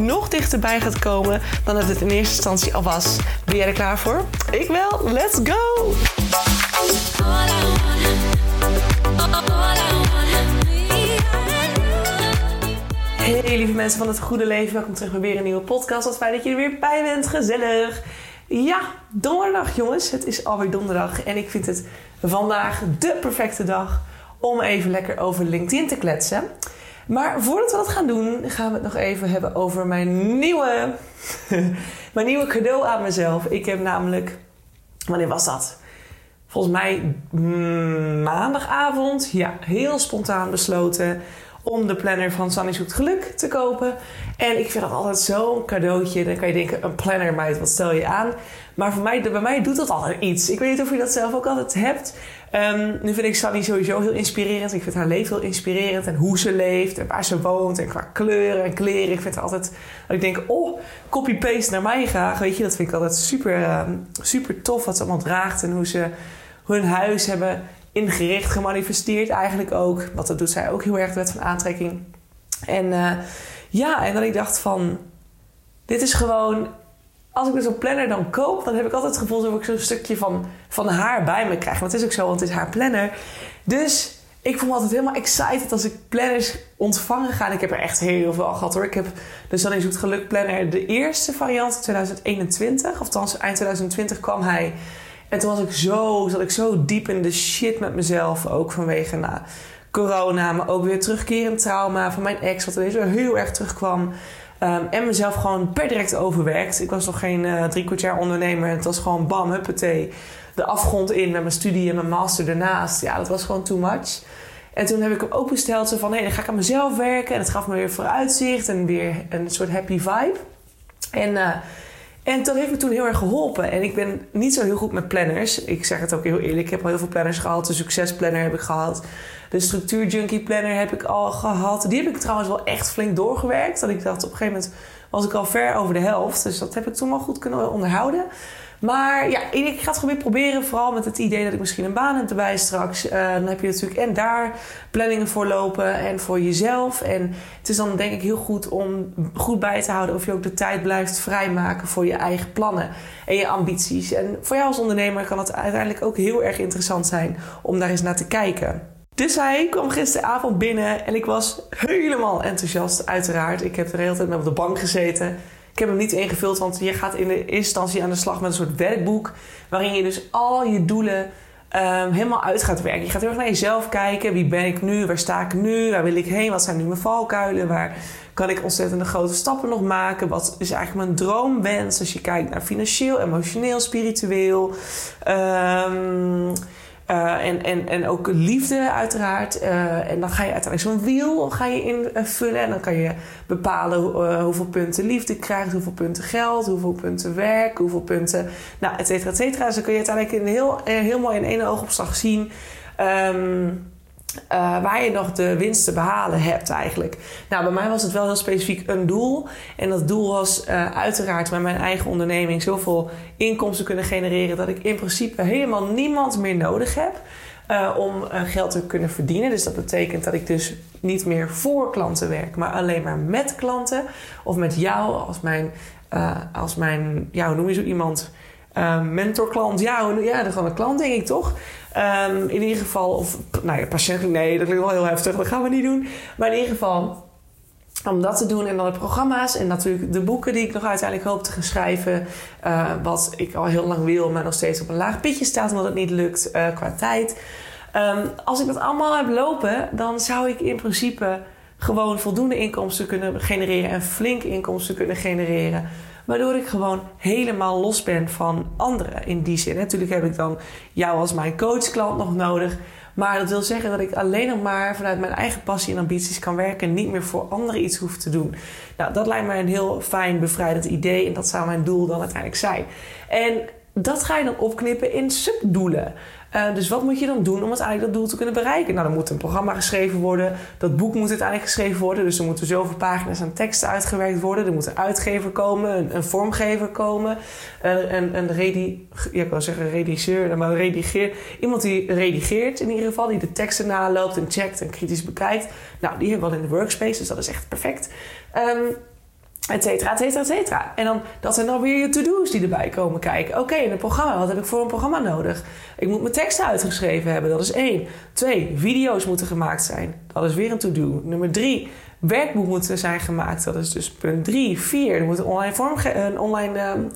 nog dichterbij gaat komen dan dat het in eerste instantie al was. Ben jij er klaar voor? Ik wel. Let's go! Hey lieve mensen van het goede leven, welkom terug bij weer een nieuwe podcast. Wat fijn dat je er weer bij bent, gezellig. Ja, donderdag jongens, het is alweer donderdag en ik vind het vandaag de perfecte dag om even lekker over LinkedIn te kletsen. Maar voordat we dat gaan doen, gaan we het nog even hebben over mijn nieuwe, mijn nieuwe cadeau aan mezelf. Ik heb namelijk, wanneer was dat? Volgens mij mm, maandagavond, ja, heel spontaan besloten om de planner van Sunny Zoekt Geluk te kopen. En ik vind dat altijd zo'n cadeautje. Dan kan je denken, een planner, meid, wat stel je aan? Maar voor mij, bij mij doet dat altijd iets. Ik weet niet of je dat zelf ook altijd hebt. Um, nu vind ik Sunny sowieso heel inspirerend. Ik vind haar leven heel inspirerend. En hoe ze leeft en waar ze woont. En qua kleuren en kleren. Ik vind het altijd dat ik denk, oh, copy-paste naar mij graag. Weet je, dat vind ik altijd super, um, super tof wat ze allemaal draagt. En hoe ze hun huis hebben ingericht, gemanifesteerd eigenlijk ook. Want dat doet zij ook heel erg, de wet van aantrekking. En uh, ja, en dat ik dacht van... Dit is gewoon... Als ik dus een planner dan koop, dan heb ik altijd het gevoel alsof ik zo'n stukje van, van haar bij me krijg. Want het is ook zo, want het is haar planner. Dus ik voel me altijd helemaal excited als ik planners ontvangen ga. Ik heb er echt heel veel al gehad hoor. Ik heb de Sunny Zoekt Geluk planner, de eerste variant in 2021. Of althans, eind 2020 kwam hij. En toen was ik zo, zat ik zo diep in de shit met mezelf. Ook vanwege nou, corona, maar ook weer terugkerend trauma van mijn ex. Wat ineens heel erg terugkwam. Um, en mezelf gewoon per direct overwerkt. Ik was nog geen uh, drie kwart jaar ondernemer. Het was gewoon bam, huppatee. De afgrond in met mijn studie en mijn master ernaast. Ja, dat was gewoon too much. En toen heb ik hem ook besteld. Zo van, hé, dan ga ik aan mezelf werken. En het gaf me weer vooruitzicht en weer een soort happy vibe. En... Uh, en dat heeft me toen heel erg geholpen. En ik ben niet zo heel goed met planners. Ik zeg het ook heel eerlijk. Ik heb al heel veel planners gehad. De succesplanner heb ik gehad. De structuur junkie planner heb ik al gehad. Die heb ik trouwens wel echt flink doorgewerkt. Dat ik dacht op een gegeven moment was ik al ver over de helft. Dus dat heb ik toen wel goed kunnen onderhouden. Maar ja, ik ga het gewoon weer proberen. Vooral met het idee dat ik misschien een baan heb erbij straks. Uh, dan heb je natuurlijk en daar planningen voor lopen en voor jezelf. En het is dan denk ik heel goed om goed bij te houden of je ook de tijd blijft vrijmaken voor je eigen plannen en je ambities. En voor jou als ondernemer kan het uiteindelijk ook heel erg interessant zijn om daar eens naar te kijken. Dus hij kwam gisteravond binnen en ik was helemaal enthousiast, uiteraard. Ik heb de hele tijd met op de bank gezeten. Ik heb hem niet ingevuld, want je gaat in de instantie aan de slag met een soort werkboek. Waarin je dus al je doelen um, helemaal uit gaat werken. Je gaat heel erg naar jezelf kijken. Wie ben ik nu? Waar sta ik nu? Waar wil ik heen? Wat zijn nu mijn valkuilen? Waar kan ik ontzettende grote stappen nog maken? Wat is eigenlijk mijn droomwens als je kijkt naar financieel, emotioneel, spiritueel? Um, uh, en, en, en ook liefde uiteraard. Uh, en dan ga je uiteindelijk zo'n wiel ga je invullen. En dan kan je bepalen hoeveel punten liefde krijgt, hoeveel punten geld, hoeveel punten werk, hoeveel punten, nou, et cetera, et cetera. Dus dan kun je uiteindelijk in heel, mooi in één oogopslag zien. Um, uh, waar je nog de winst te behalen hebt eigenlijk. Nou, bij mij was het wel heel specifiek een doel. En dat doel was uh, uiteraard met mijn eigen onderneming zoveel inkomsten kunnen genereren dat ik in principe helemaal niemand meer nodig heb. Uh, om geld te kunnen verdienen. Dus dat betekent dat ik dus niet meer voor klanten werk, maar alleen maar met klanten. Of met jou als mijn, als mijn ja, hoe noem je zo iemand? Uh, mentorklant, ja, ja, dat gewoon een klant, denk ik toch? Um, in ieder geval, of nou ja, patiënt, nee, dat klinkt wel heel heftig, dat gaan we niet doen. Maar in ieder geval, om dat te doen en dan de programma's en natuurlijk de boeken die ik nog uiteindelijk hoop te gaan schrijven. Uh, wat ik al heel lang wil, maar nog steeds op een laag pitje staat omdat het niet lukt uh, qua tijd. Um, als ik dat allemaal heb lopen, dan zou ik in principe gewoon voldoende inkomsten kunnen genereren en flink inkomsten kunnen genereren. Waardoor ik gewoon helemaal los ben van anderen in die zin. Natuurlijk heb ik dan jou als mijn coachklant nog nodig. Maar dat wil zeggen dat ik alleen nog maar vanuit mijn eigen passie en ambities kan werken. En niet meer voor anderen iets hoef te doen. Nou, dat lijkt mij een heel fijn, bevrijdend idee. En dat zou mijn doel dan uiteindelijk zijn. En dat ga je dan opknippen in subdoelen. Uh, dus wat moet je dan doen om uiteindelijk dat doel te kunnen bereiken? Nou, dan moet een programma geschreven worden. Dat boek moet uiteindelijk geschreven worden. Dus er moeten zoveel pagina's aan teksten uitgewerkt worden. Er moet een uitgever komen, een, een vormgever komen. Uh, een, een redi ja, ik wil zeggen redigeur, maar redigeer. Iemand die redigeert in ieder geval. Die de teksten naloopt en checkt en kritisch bekijkt. Nou, die hebben we al in de workspace. Dus dat is echt perfect. Um, et cetera, et cetera, et cetera. En dan, dat zijn dan weer je to-do's die erbij komen kijken. Oké, een programma, wat heb ik voor een programma nodig? Ik moet mijn teksten uitgeschreven hebben, dat is één. Twee, video's moeten gemaakt zijn. Dat is weer een to-do. Nummer drie, werkboek moeten zijn gemaakt. Dat is dus punt drie. Vier, er moet een online, vormge een online um,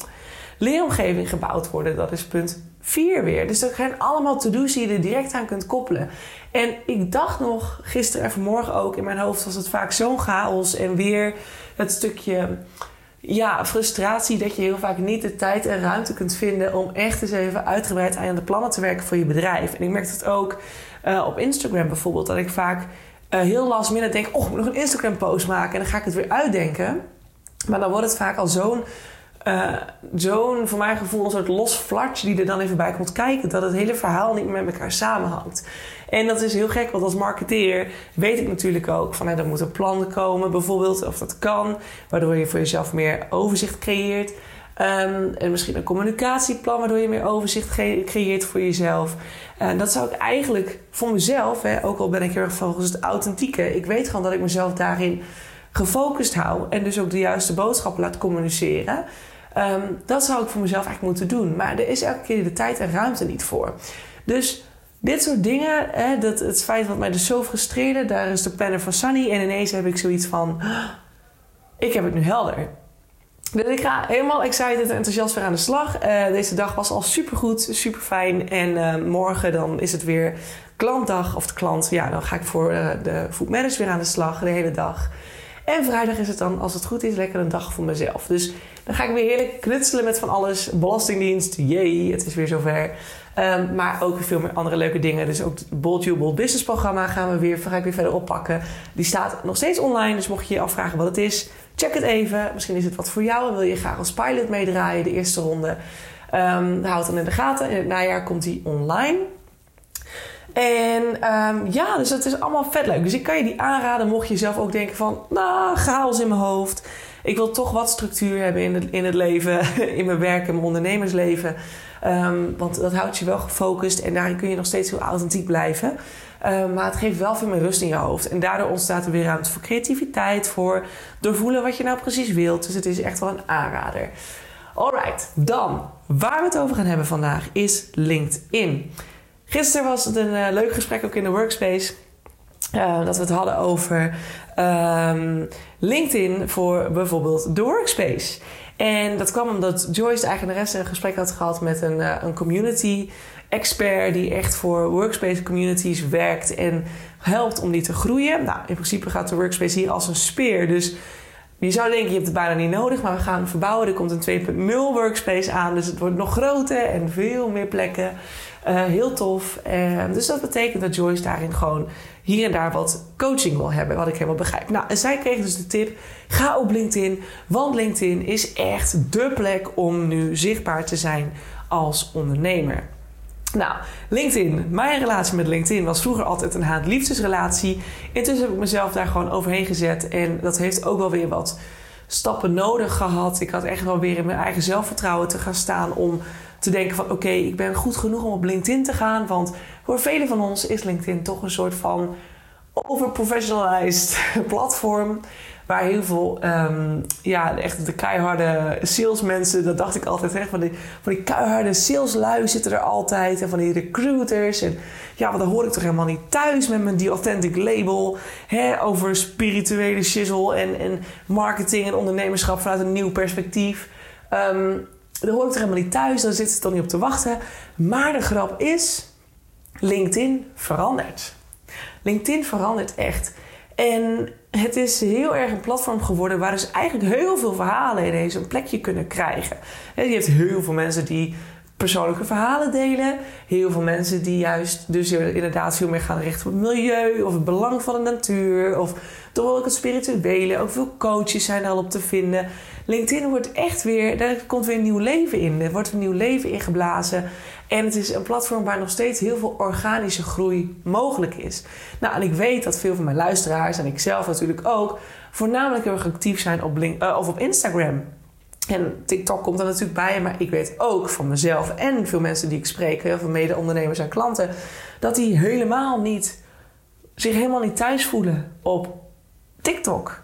leeromgeving gebouwd worden. Dat is punt vier weer. Dus dat zijn allemaal to-do's die je er direct aan kunt koppelen. En ik dacht nog, gisteren en vanmorgen ook, in mijn hoofd was het vaak zo'n chaos en weer het stukje ja, frustratie dat je heel vaak niet de tijd en ruimte kunt vinden om echt eens even uitgebreid aan de plannen te werken voor je bedrijf. En ik merk het ook uh, op Instagram bijvoorbeeld, dat ik vaak uh, heel last minute denk: oh, ik moet nog een Instagram post maken en dan ga ik het weer uitdenken. Maar dan wordt het vaak al zo'n uh, zo'n, voor mijn gevoel, een soort los flartje die er dan even bij komt kijken. Dat het hele verhaal niet meer met elkaar samenhangt. En dat is heel gek, want als marketeer weet ik natuurlijk ook van... Er moet een plan komen bijvoorbeeld, of dat kan. Waardoor je voor jezelf meer overzicht creëert. Um, en misschien een communicatieplan waardoor je meer overzicht creëert voor jezelf. En dat zou ik eigenlijk voor mezelf, hè, ook al ben ik heel erg volgens het authentieke... ik weet gewoon dat ik mezelf daarin gefocust hou... en dus ook de juiste boodschappen laat communiceren... Um, dat zou ik voor mezelf eigenlijk moeten doen. Maar er is elke keer de tijd en ruimte niet voor. Dus dit soort dingen, hè, dat, het feit wat mij dus zo frustreerde, daar is de planner van Sunny. En ineens heb ik zoiets van: ik heb het nu helder. Dus ik ga helemaal excited en enthousiast weer aan de slag. Uh, deze dag was al super goed, super fijn. En uh, morgen dan is het weer klantdag. Of de klant, ja, dan ga ik voor uh, de food weer aan de slag de hele dag. En vrijdag is het dan, als het goed is, lekker een dag voor mezelf. Dus dan ga ik weer heerlijk knutselen met van alles. Belastingdienst, jee, het is weer zover. Um, maar ook veel meer andere leuke dingen. Dus ook het Bold You Bold Business programma gaan we weer, ga ik weer verder oppakken. Die staat nog steeds online, dus mocht je je afvragen wat het is, check het even. Misschien is het wat voor jou en wil je graag als pilot meedraaien, de eerste ronde. Um, hou het dan in de gaten. In het najaar komt die online. En um, ja, dus dat is allemaal vet leuk. Dus ik kan je die aanraden mocht je zelf ook denken van... Nou, chaos in mijn hoofd. Ik wil toch wat structuur hebben in het, in het leven, in mijn werk en mijn ondernemersleven. Um, want dat houdt je wel gefocust en daarin kun je nog steeds heel authentiek blijven. Um, maar het geeft wel veel meer rust in je hoofd. En daardoor ontstaat er weer ruimte voor creativiteit, voor doorvoelen wat je nou precies wilt. Dus het is echt wel een aanrader. Alright, dan waar we het over gaan hebben vandaag is LinkedIn. Gisteren was het een uh, leuk gesprek ook in de workspace. Uh, dat we het hadden over um, LinkedIn voor bijvoorbeeld de workspace. En dat kwam omdat Joyce, de eigenaresse, een gesprek had gehad met een, uh, een community expert die echt voor workspace communities werkt en helpt om die te groeien. Nou, in principe gaat de workspace hier als een speer. Dus je zou denken, je hebt het bijna niet nodig, maar we gaan verbouwen. Er komt een 2.0 workspace aan, dus het wordt nog groter en veel meer plekken. Uh, heel tof. Uh, dus dat betekent dat Joyce daarin gewoon hier en daar wat coaching wil hebben, wat ik helemaal begrijp. Nou, en zij kreeg dus de tip: ga op LinkedIn, want LinkedIn is echt de plek om nu zichtbaar te zijn als ondernemer. Nou, LinkedIn. Mijn relatie met LinkedIn was vroeger altijd een haat-liefdesrelatie. Intussen heb ik mezelf daar gewoon overheen gezet. En dat heeft ook wel weer wat stappen nodig gehad. Ik had echt wel weer in mijn eigen zelfvertrouwen te gaan staan om te denken van oké, ik ben goed genoeg om op LinkedIn te gaan. Want voor velen van ons is LinkedIn toch een soort van overprofessionalized platform. Waar heel veel, um, ja, echt de keiharde salesmensen, dat dacht ik altijd, hè, van, die, van die keiharde saleslui zitten er altijd. En van die recruiters. En ja, want dan hoor ik toch helemaal niet thuis met mijn die authentic label. Hè, over spirituele shizzle en, en marketing en ondernemerschap vanuit een nieuw perspectief. Um, daar hoor ik er helemaal niet thuis, daar zit ze toch niet op te wachten. Maar de grap is, LinkedIn verandert. LinkedIn verandert echt. En het is heel erg een platform geworden waar dus eigenlijk heel veel verhalen ineens een plekje kunnen krijgen. je hebt heel veel mensen die persoonlijke verhalen delen. Heel veel mensen die juist dus inderdaad veel meer gaan richten op het milieu of het belang van de natuur of toch ook het spirituele. Ook veel coaches zijn er al op te vinden. LinkedIn wordt echt weer, daar komt weer een nieuw leven in. Er wordt een nieuw leven ingeblazen. En het is een platform waar nog steeds heel veel organische groei mogelijk is. Nou, en ik weet dat veel van mijn luisteraars en ik zelf natuurlijk ook voornamelijk heel erg actief zijn op, uh, of op Instagram. En TikTok komt er natuurlijk bij, maar ik weet ook van mezelf en veel mensen die ik spreek, heel veel mede-ondernemers en klanten, dat die helemaal niet, zich helemaal niet thuis voelen op TikTok.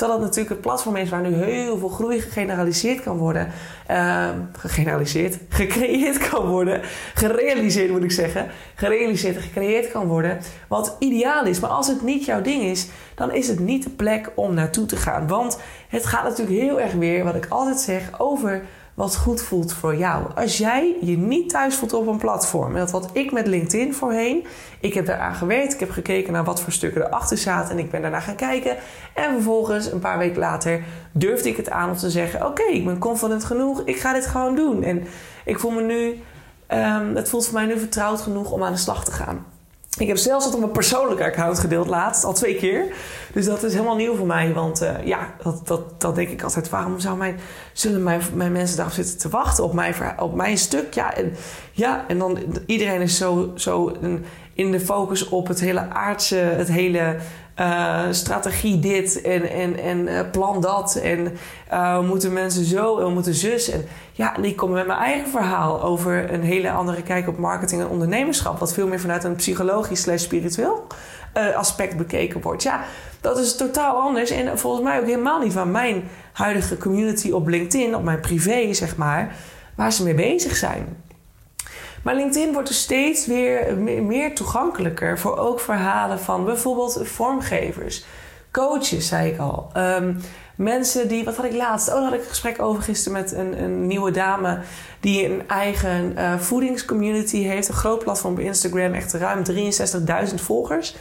Terwijl dat natuurlijk het platform is waar nu heel veel groei gegeneraliseerd kan worden. Uh, gegeneraliseerd, gecreëerd kan worden. Gerealiseerd moet ik zeggen. Gerealiseerd en gecreëerd kan worden. Wat ideaal is. Maar als het niet jouw ding is, dan is het niet de plek om naartoe te gaan. Want het gaat natuurlijk heel erg weer, wat ik altijd zeg, over wat goed voelt voor jou. Als jij je niet thuis voelt op een platform, en dat had ik met LinkedIn voorheen. Ik heb daaraan gewerkt, ik heb gekeken naar wat voor stukken erachter zaten en ik ben daarna gaan kijken. En vervolgens, een paar weken later, durfde ik het aan om te zeggen: Oké, ik ben confident genoeg, ik ga dit gewoon doen. En ik voel me nu, um, het voelt voor mij nu vertrouwd genoeg om aan de slag te gaan. Ik heb zelfs het op mijn persoonlijke account gedeeld laatst, al twee keer. Dus dat is helemaal nieuw voor mij. Want uh, ja, dat, dat, dat denk ik altijd. Waarom zou mijn, zullen mijn, mijn mensen daarop zitten te wachten op mijn, op mijn stuk? Ja, en, ja, en dan iedereen is zo, zo in de focus op het hele aardse, het hele uh, strategie dit en, en, en uh, plan dat. En moeten mensen zo en moeten zus. En ja, en ik kom met mijn eigen verhaal over een hele andere kijk op marketing en ondernemerschap. Wat veel meer vanuit een psychologisch slash spiritueel aspect bekeken wordt. Ja, dat is totaal anders. En volgens mij ook helemaal niet van mijn huidige community op LinkedIn, op mijn privé zeg maar, waar ze mee bezig zijn. Maar LinkedIn wordt dus steeds weer meer toegankelijker voor ook verhalen van bijvoorbeeld vormgevers, coaches, zei ik al. Um, mensen die, wat had ik laatst? Oh, had ik een gesprek over gisteren met een, een nieuwe dame die een eigen uh, voedingscommunity heeft. Een groot platform op Instagram, echt ruim 63.000 volgers.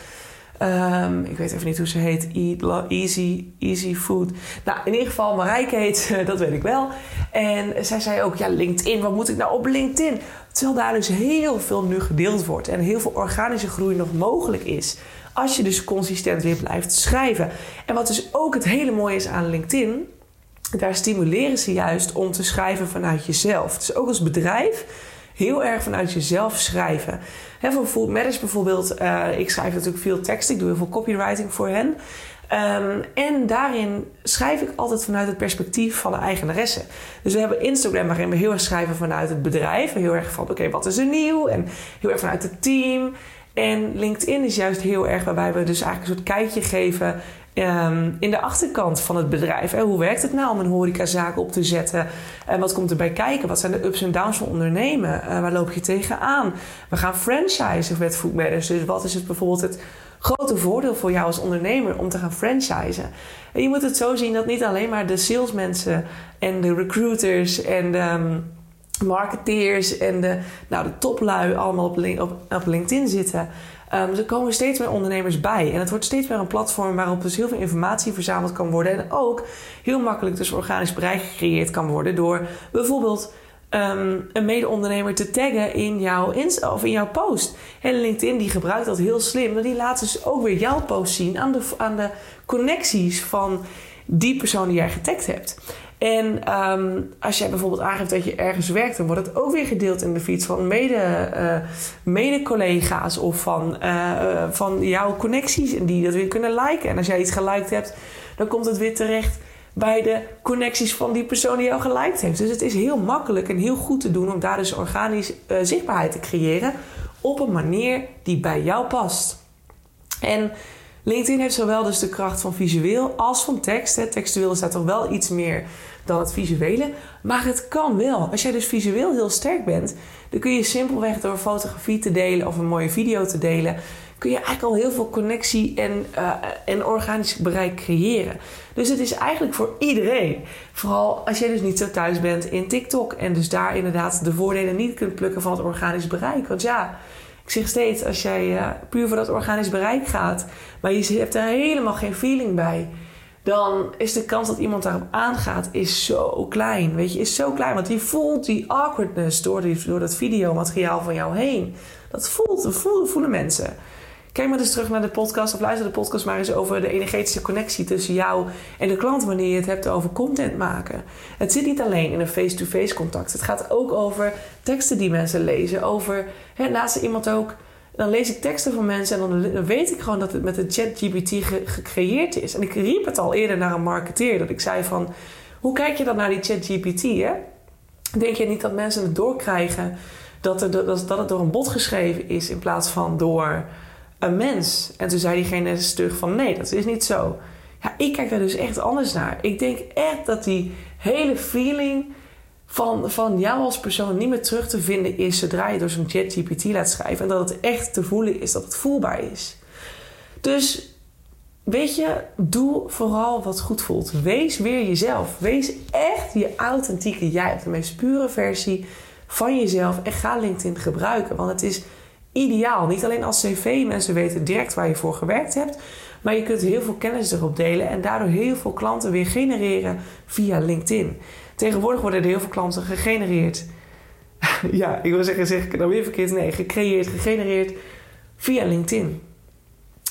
Um, ik weet even niet hoe ze heet. Eat easy, easy Food. Nou, in ieder geval, Marijke heet dat weet ik wel. En zij zei ook, ja, LinkedIn, wat moet ik nou op LinkedIn? Terwijl daar dus heel veel nu gedeeld wordt en heel veel organische groei nog mogelijk is. Als je dus consistent weer blijft schrijven. En wat dus ook het hele mooie is aan LinkedIn, daar stimuleren ze juist om te schrijven vanuit jezelf. Dus ook als bedrijf heel erg vanuit jezelf schrijven. He, voor Food Matters bijvoorbeeld, uh, ik schrijf natuurlijk veel tekst, ik doe heel veel copywriting voor hen. Um, en daarin schrijf ik altijd vanuit het perspectief van de eigenaresse. Dus we hebben Instagram waarin we heel erg schrijven vanuit het bedrijf. Heel erg van, oké, wat is er nieuw? En heel erg vanuit het team. En LinkedIn is juist heel erg waarbij we dus eigenlijk een soort kijkje geven um, in de achterkant van het bedrijf. Hoe werkt het nou om een horecazaak op te zetten? En wat komt erbij kijken? Wat zijn de ups en downs van ondernemen? Uh, waar loop je tegenaan? We gaan franchisen met Food Matters. Dus wat is het bijvoorbeeld het grote voordeel voor jou als ondernemer om te gaan franchisen. En je moet het zo zien dat niet alleen maar de salesmensen en de recruiters en de um, marketeers en de, nou, de toplui allemaal op, op, LinkedIn zitten. Um, er komen steeds meer ondernemers bij. En het wordt steeds meer een platform waarop dus heel veel informatie verzameld kan worden. En ook heel makkelijk dus organisch bereik gecreëerd kan worden door bijvoorbeeld um, een mede-ondernemer te taggen in jouw, of in jouw post. En LinkedIn die gebruikt dat heel slim. Maar die laat dus ook weer jouw post zien aan de, aan de connecties van die persoon die jij getagd hebt. En um, als jij bijvoorbeeld aangeeft dat je ergens werkt, dan wordt het ook weer gedeeld in de feeds van uh, mede-collega's of van, uh, van jouw connecties en die dat weer kunnen liken. En als jij iets geliked hebt, dan komt het weer terecht bij de connecties van die persoon die jou geliked heeft. Dus het is heel makkelijk en heel goed te doen om daar dus organisch zichtbaarheid te creëren op een manier die bij jou past. En LinkedIn heeft zowel dus de kracht van visueel als van tekst. Hè. Textueel staat toch wel iets meer dan het visuele. Maar het kan wel. Als jij dus visueel heel sterk bent, dan kun je simpelweg door fotografie te delen of een mooie video te delen, kun je eigenlijk al heel veel connectie en, uh, en organisch bereik creëren. Dus het is eigenlijk voor iedereen. Vooral als jij dus niet zo thuis bent in TikTok en dus daar inderdaad de voordelen niet kunt plukken van het organisch bereik. Want ja, Ik zeg steeds, als jij uh, puur voor dat organisch bereik gaat, maar je hebt er helemaal geen feeling bij, dan is de kans dat iemand daarop aangaat is zo klein. Weet je, is zo klein. Want je voelt die awkwardness door, die, door dat videomateriaal van jou heen. Dat voelt, dat voelen mensen. Kijk maar eens terug naar de podcast of luister de podcast maar eens over de energetische connectie tussen jou en de klant wanneer je het hebt over content maken. Het zit niet alleen in een face-to-face contact. Het gaat ook over teksten die mensen lezen. Over, hè, naast iemand ook, dan lees ik teksten van mensen en dan, weet ik gewoon dat het met de ChatGPT gecreëerd is. En ik riep het al eerder naar een marketeer. Dat ik zei van, hoe kijk je dan naar die ChatGPT? Hè? Denk je niet dat mensen het doorkrijgen dat, er, dat, dat het door een bot geschreven is in plaats van door een mens. En toen zei diegene stug van nee, dat is niet zo. Ja, ik kijk daar dus echt anders naar. Ik denk echt dat die hele feeling van, van jou als persoon niet meer terug te vinden is zodra je door zo'n ChatGPT laat schrijven. En dat het echt te voelen is, dat het voelbaar is. Dus weet je, doe vooral wat goed voelt. Wees weer jezelf. Wees echt je authentieke jij, de meest pure versie van jezelf. En ga LinkedIn gebruiken, want het is ideaal. Niet alleen als cv, mensen weten direct waar je voor gewerkt hebt. Maar je kunt heel veel kennis erop delen en daardoor heel veel klanten weer genereren via LinkedIn. Tegenwoordig worden er heel veel klanten gegenereerd. ja, ik wil zeggen, zeg ik het nou weer verkeerd? Nee, gecreëerd, gegenereerd via LinkedIn.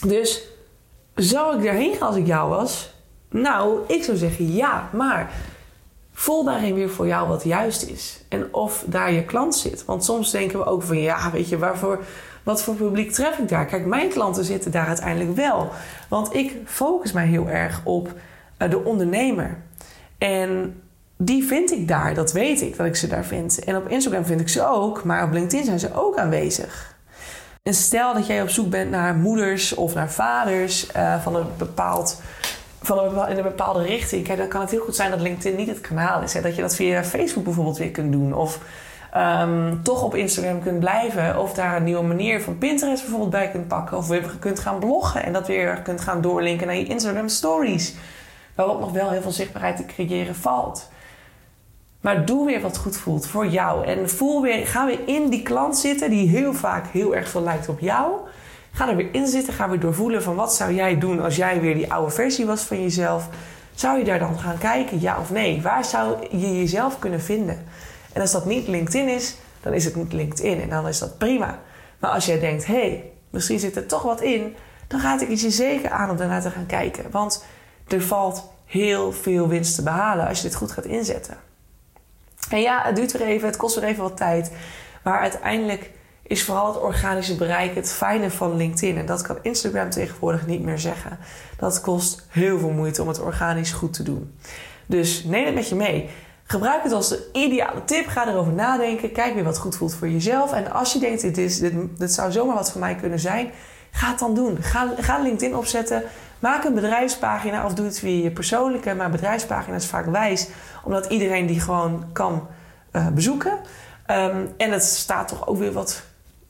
Dus zou ik daarheen gaan als ik jou was? Nou, ik zou zeggen ja, maar voel daarin weer voor jou wat juist is. En of daar je klant zit. Want soms denken we ook van ja, weet je, waarvoor, wat voor publiek tref ik daar? Kijk, mijn klanten zitten daar uiteindelijk wel. Want ik focus mij heel erg op uh, de ondernemer. En die vind ik daar, dat weet ik dat ik ze daar vind. En op Instagram vind ik ze ook, maar op LinkedIn zijn ze ook aanwezig. En stel dat jij op zoek bent naar moeders of naar vaders uh, van een bepaald van een, in een bepaalde richting. Dan kan het heel goed zijn dat LinkedIn niet het kanaal is. Dat je dat via Facebook bijvoorbeeld weer kunt doen. Of um, toch op Instagram kunt blijven. Of daar een nieuwe manier van Pinterest bijvoorbeeld bij kunt pakken. Of weer kunt gaan bloggen en dat weer kunt gaan doorlinken naar je Instagram stories. Waarop nog wel heel veel zichtbaarheid te creëren valt. Maar doe weer wat goed voelt voor jou. En voel weer, ga weer in die klant zitten die heel vaak heel erg veel lijkt op jou. Ga er weer in zitten. Ga weer doorvoelen van wat zou jij doen als jij weer die oude versie was van jezelf. Zou je daar dan gaan kijken, ja of nee? Waar zou je jezelf kunnen vinden? En als dat niet LinkedIn is, dan is het niet LinkedIn en dan is dat prima. Maar als jij denkt, hé, hey, misschien zit er toch wat in, dan raad ik je zeker aan om daarnaar te gaan kijken. Want er valt heel veel winst te behalen als je dit goed gaat inzetten. En ja, het duurt weer even, het kost weer even wat tijd. Maar uiteindelijk is vooral het organische bereik het fijne van LinkedIn. En dat kan Instagram tegenwoordig niet meer zeggen. Dat kost heel veel moeite om het organisch goed te doen. Dus neem het met je mee. Gebruik het als de ideale tip. Ga erover nadenken. Kijk weer wat goed voelt voor jezelf. En als je denkt, dit, is, dit zou zomaar wat voor mij kunnen zijn, ga het dan doen. Ga, ga LinkedIn opzetten. Maak een bedrijfspagina of doe het via je persoonlijke. Maar bedrijfspagina is vaak wijs, omdat iedereen die gewoon kan uh, bezoeken. Um, en het staat toch ook weer wat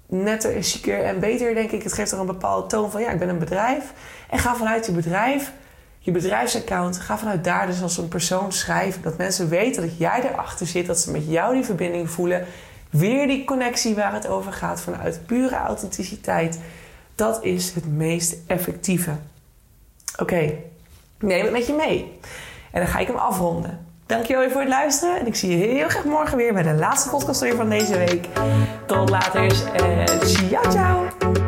netter en chiquer en beter, denk ik. Het geeft er een bepaalde toon van ja, ik ben een bedrijf. En ga vanuit je bedrijf, je bedrijfsaccount, ga vanuit daar dus als een persoon schrijven. Dat mensen weten dat jij erachter zit, dat ze met jou die verbinding voelen. Weer die connectie waar het over gaat vanuit pure authenticiteit. Dat is het meest effectieve. Oké, neem het met je mee. En dan ga ik hem afronden. Dankjewel voor het luisteren. En ik zie je heel graag morgen weer bij de laatste podcast van deze week. Tot later en ciao ciao